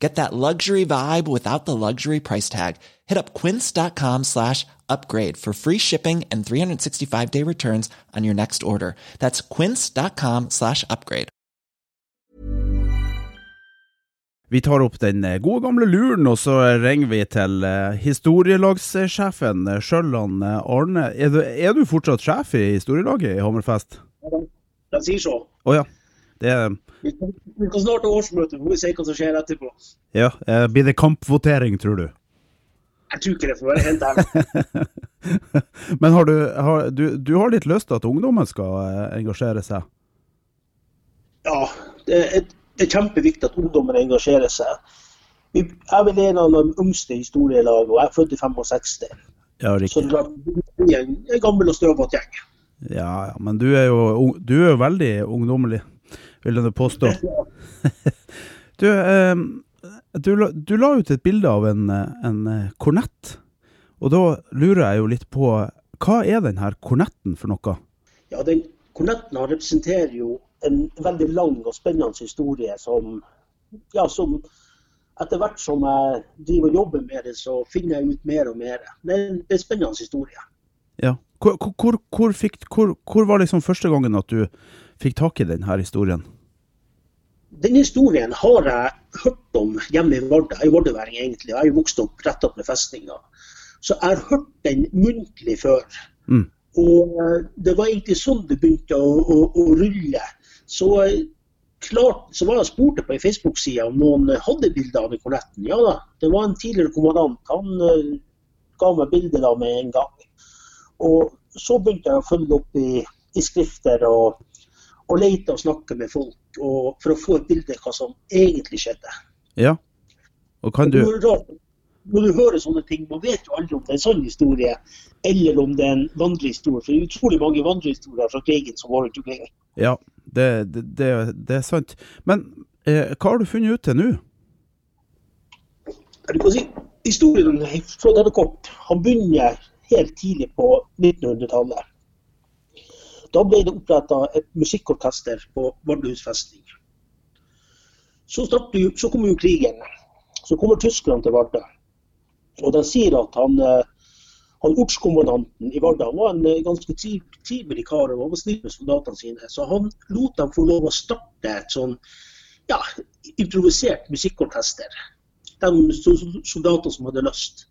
Get that luxury vibe without the luxury price tag. Hit up quince.com slash upgrade for free shipping and 365 day returns on your next order. That's quince.com slash upgrade. Vi tar opp den eh, gode gamle luren, og så ringer vi til uh, historielagssjefen uh, sjøl, Arne. Er du, er du, fortsatt sjef i historielaget i Hammerfest? Ja, de sier så. Å oh, ja. Det er vi kan snart ha årsmøte, vi får se hva som skjer etterpå. Ja, uh, Blir det kampvotering, tror du? Jeg tror ikke det, for å være helt ærlig. Men har du, har, du, du, har litt lyst til at ungdommen skal engasjere seg? Ja, det er det er kjempeviktig at ungdommen engasjerer seg. Jeg er en av de yngste i historielaget, og jeg er født i 65. Ja, Så det er en, gammel og støvete gjeng. Ja, ja, men du er jo du er veldig ungdommelig, vil jeg påstå. du, eh, du, du, la ut et bilde av en, en kornett, og da lurer jeg jo litt på hva er denne kornetten for noe? Ja, den Kornetten representerer jo en veldig lang og spennende historie som, ja, som etter hvert som jeg driver og jobber med det, så finner jeg ut mer og mer. Det er en, en spennende historie. Ja. Hvor, hvor, hvor, fikk, hvor, var liksom første gangen at du fikk tak i denne historien? Den historien har jeg hørt om hjemme i Vardø. Jeg er vardeværing egentlig. Jeg jo vokst opp rett opp med festninga. Så jeg har hørt den muntlig før. Mm. Og eh, det var egentlig sånn det begynte å, å, å rulle. Så klart, så var jeg spurte på ei Facebook-side om noen hadde bilder av kornetten. Ja da, det var en tidligere kommandant. Han uh, ga meg bilde da med en gang. Og så begynte jeg å følge opp i, i skrifter og, og lete og snakke med folk og, for å få et bilde av hva som egentlig skjedde. Ja, og kan du... Når du hører sånne ting, man vet jo aldri om det er en sann historie eller om det er en vandrehistorie. For det er utrolig mange vandrehistorier fra krigen som var rundt omkring. Ja, det, det, det, er sant. Men eh, hva har du funnet ut til nå? Du kan si, Historien fra denne kort han begynner helt tidlig på 1900-tallet. Da ble det oppretta et musikkorkester på Vardøhus festning. Så, så kommer jo krigen. Så kommer tyskerne til Vardø. Og de sier at han eh, han Ortskommandanten i Vardø var en eh, ganske trivelig kar og var snill med soldatene sine. Så han lot dem få lov å starte et sånn ja, improvisert musikkorkester. De soldatene som hadde lyst.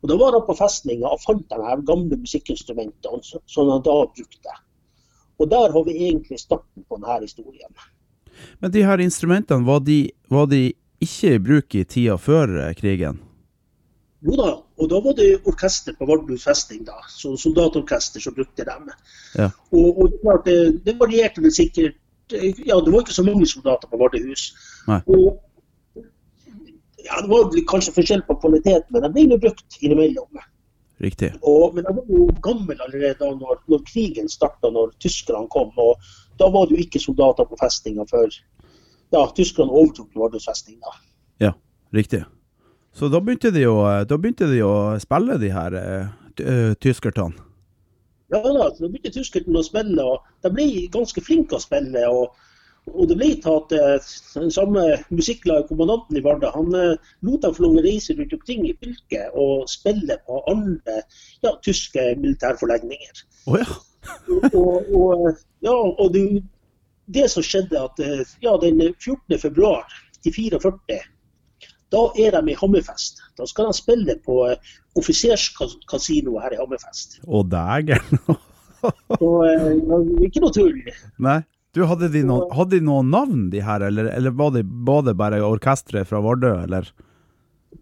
Og Da var han på festninga og fant de her gamle musikkinstrumentene som han da brukte. Og Der har vi egentlig starten på denne historien. Men de her instrumentene, var de, var de ikke i bruk i tida før eh, krigen? Jo da, og da var det orkester på Vardø festning, da. Så soldatorkester som brukte dem. Ja. Og, og, det, var, det, varierte vel sikkert Ja, det var ikke så mange soldater på Vardøhus. Og ja, det var kanskje forskjell på kvalitet, men de ble brukt innimellom. Riktig. Og, men jeg var jo gammel allerede da når, når krigen starta, når tyskerne kom. og Da var det jo ikke soldater på festninga før ja, tyskerne overtok Vardøhus festning. da. Ja, riktig. Så da begynte de å, begynte de å spille, de her uh, tyskertene? Ja da, da begynte tyskerne å spille, og de ble ganske flinke å spille. og og det ble tatt den samme musikklaget kommandanten i Vardø. Han eh, lot dem få lov å reise rundt omkring i fylket og spille på andre ja, tyske militærforlegninger. Oh, ja. og, og, ja, og det, det, som skjedde at ja, den 14. februar til 44 da er de i Hammerfest. Da skal de spille på offiserskasino her i Hammerfest. Å dægeren! Så uh, ikke noe tull. Nei. Du, hadde, de noen, hadde de noen navn, de her, eller, eller var, det, var det bare orkesteret fra Vardø, eller?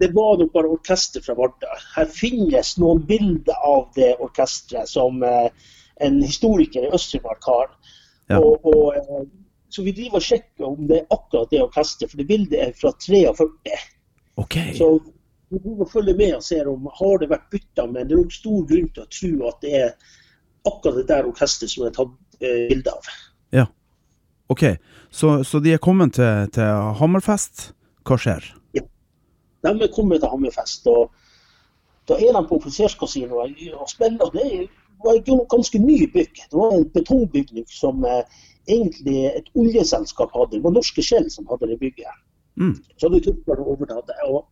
Det var nok bare orkesteret fra Vardø. Her finnes noen bilder av det orkesteret som uh, en historiker i Øst-Finnmark har. Ja. Og, og, uh, så vi driver og sjekker om det er akkurat det orkesteret, for det bildet er fra 43. Okay. Så vi må følge med og ser om har det vært bytta, men det er nok stor grunn til å tro at det er akkurat det der orkesteret som er tatt eh, bilde av. OK, så, så de er kommet til, til Hammerfest. Hva skjer? Ja, De er kommet til Hammerfest. og Da er de på offiserskasinoet og spiller. Det var et ganske ny bygg. Det var en betongbygning som eh, egentlig et oljeselskap hadde. Det var Norske Skjell som hadde det bygget. Mm. Så hadde tyskerne overtatt det. Og,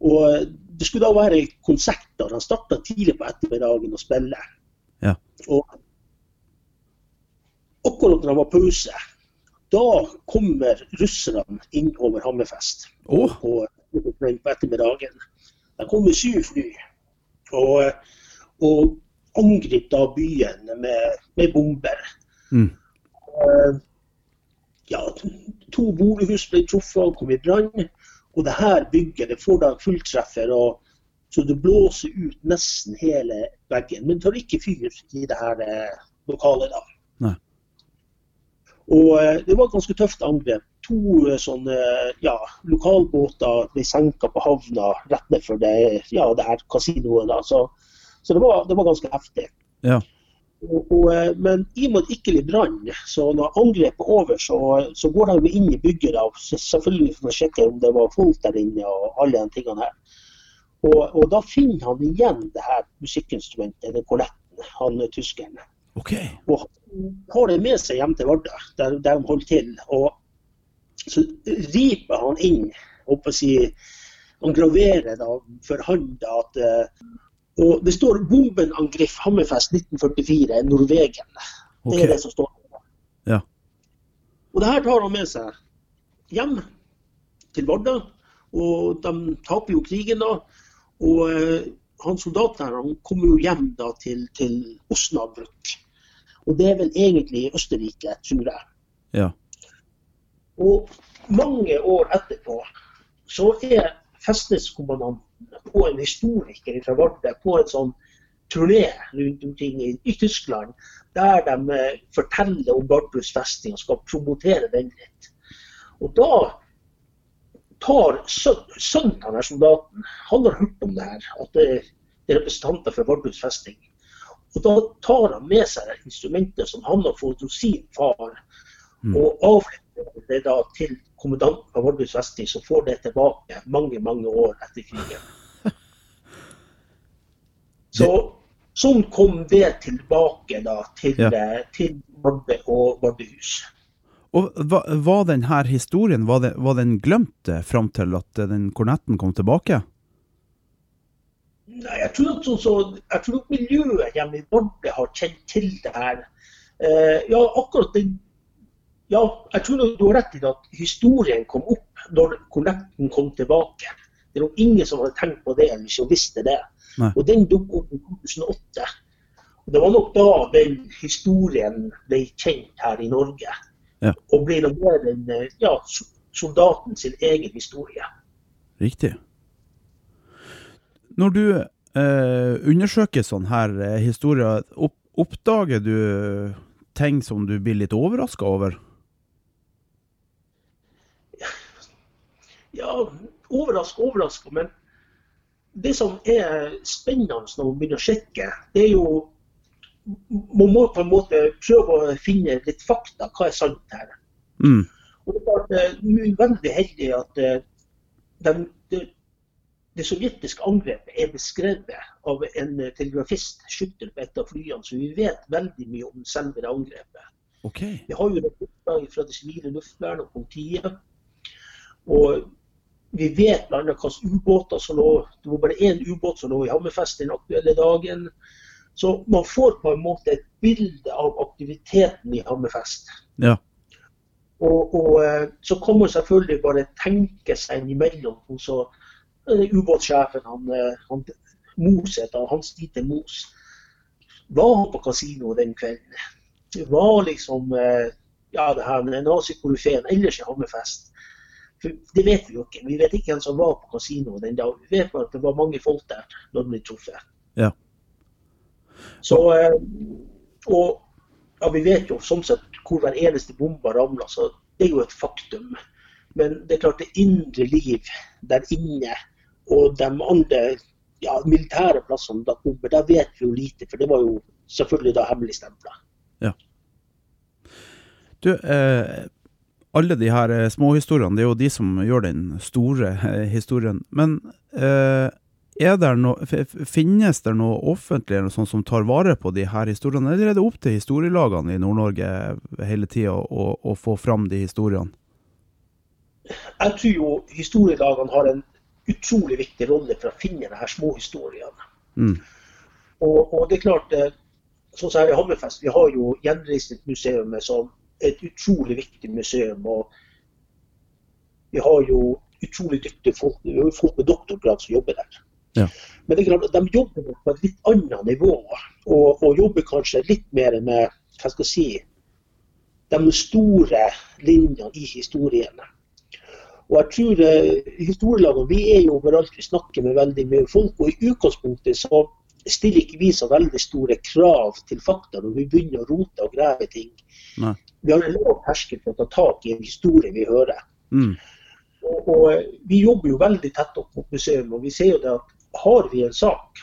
og det skulle da være konserter. De starta tidlig på ettermiddagen å spille. Ja. Og akkurat når det var pause, da kommer russerne inn over Hammerfest Og på, på ettermiddagen. De kommer syv fly og, og angriper byen med, med bomber. Mm. Eh, Ja, to bolighus ble truffet og kom i brann. Og det her bygget det får da fulltreffer, og, så det blåser ut nesten hele veggen. Men tar ikke fyr i det her eh, lokalet da. Nei. Og eh, det var et ganske tøft angrep. To eh, sånne ja, lokalbåter ble senka på havna rett nedfor det, ja, det her kasinoet. Så, så det, var, det var ganske heftig. Ja. Og, og, eh, men i og med at det ikke brann, så når angrepet er over, så, så går de inn i bygget da, selvfølgelig for å sjekke om det var folk der inne og alle de tingene her. Og, og da finner han igjen det her musikkinstrumentet, den kornetten, han eh, tyskeren. OK. Og har det med seg hjem til Vardø, der, der de holder til. Og så riper han inn, å si, han graverer da for hånd at eh, og Det står 'Bombenangriff Hammerfest 1944, Norvegen'. Det okay. er det som står. Ja. Og det her tar han med seg hjem til Vardø. Og de taper jo krigen da. Og eh, han soldaten her han kommer jo hjem da til, til Osnabrück. Og det er vel egentlig i Østerrike, tror jeg. Ja. Og mange år etterpå så er festningskommandanten og en historiker fra Vardø på en sånn turné rundt omkring i, i Tyskland, der de eh, forteller om Vardøs festning og skal promotere den litt. Og da tar søn- sønnen til soldaten, han har hørt om det her, at det, er representanter fra Vardøs festning. Og da tar han med seg det instrumentet som han har fått hos sin far, Mm. og avleverer det da til kommandanten av Vardøs festning, som får det tilbake mange, mange år etter krigen. Så sånn kom det tilbake da til, Ja. eh, til Vardø og Vardøhus. Og var denne historien var, den, var den glemt eh, fram til at eh, den kornetten kom tilbake? Nei, jeg tror, at, sånn, så, jeg tror at miljøet hjemme i Vardø har kjent til det her. Eh, ja, akkurat den Ja, jeg tror du har rett i at historien kom opp når kollekten kom tilbake. Det er ingen som hadde tenkt på det eller ikke visste det. Nei. Og den dukket opp i 2008. Og det var nok da den historien ble kjent her i Norge. Ja. Og ble mer enn eh, ja, soldaten sin egen historie. Riktig. Når du eh, undersøker sånn her eh, historier, opp, oppdager du ting som du blir litt overraska over? Ja, overraska, overraska. Men det som er spennende når man begynner å sjekke, det er jo Man må på en måte prøve å finne litt fakta. Hva er sant her? Mm. Og det er klart, eh, Vi veldig heldige at eh, den, det, sovjetiske angrepet er beskrevet av en telegrafist, skytter på et av flyene, så vi vet veldig mye om selve det angrepet. Okay. Vi har jo rapporter fra det sivile luftvernet og politiet. Og vi vet bl.a. hvilke ubåter som lå Det var bare én ubåt som lå i Hammerfest den aktuelle dagen. Så man får på en måte et bilde av aktiviteten i Hammerfest. Ja. Og, og eh, så kan man selvfølgelig bare tenke seg imellom. Så ubåtsjefen, han, han Mos heter Hans Dieter Mos, var han på kasino den kvelden. Det var liksom eh, ja, det her nazikorifeen ellers i Hammerfest. For det vet vi jo ikke. Vi vet ikke hvem som var på kasino den dagen. Vi vet bare at det var mange folk der når de ble truffet. Ja. Så, eh, og ja, vi vet jo sånn sett hvor hver eneste bombe ramla, så det er jo et faktum. Men det er klart det indre liv der inne og de andre ja, militære plassene da kommer, der vet vi jo lite. For det var jo selvfølgelig da hemmeligstempla. Du, eh, alle de her eh, småhistoriene, det er jo de som gjør den store eh, historien. Men eh, det no, finnes det noe offentlig eller sånt som tar vare på de her historiene, eller er det opp til historielagene i Nord-Norge hele tida å, å, få fram de historiene? Jeg tror jo historielagene har en utrolig viktig rolle for å finne de her småhistoriene. Mm. Og, og, det er klart, eh, sånn som her i Hammerfest, vi har jo Gjenreisningsmuseet som et utrolig viktig museum. og Vi har jo utrolig dyktige folk, folk med doktorgrad som jobber der. Ja. Men det er klart, de jobber på et litt annet nivå, og, og jobber kanskje litt mer med hva skal jeg si, de store linjene i historiene. Og jeg tror eh, Historielagene vi er jo overalt, vi snakker med veldig mye folk. Og i utgangspunktet så stiller ikke vi så veldig store krav til fakta når vi begynner å rote og grave ting. Nei. Vi har en lav terskel for å ta tak i en historie vi hører. Mm. Og, og, Vi jobber jo veldig tett opp mot museum, og vi ser jo det at har vi en sak,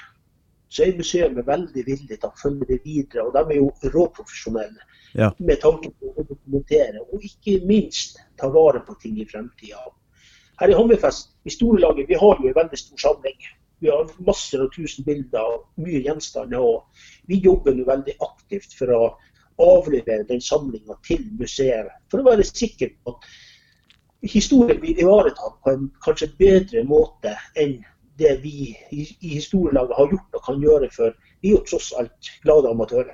så er museet veldig villig til å følge det videre. Og de er jo råprofesjonelle ja. med tanke på å dokumentere, og ikke minst ta vare på ting i fremtida. Her i Hammerfest, i storelaget, vi har jo en veldig stor samling. Vi har masser av tusen bilder og mye gjenstander. og Vi jobber jo veldig aktivt for å avlevere den samlinga til museet, for å være sikker på at historien blir ivaretatt på en kanskje bedre måte enn det vi i, i historielaget har gjort og kan gjøre, for vi er jo tross alt glade amatører.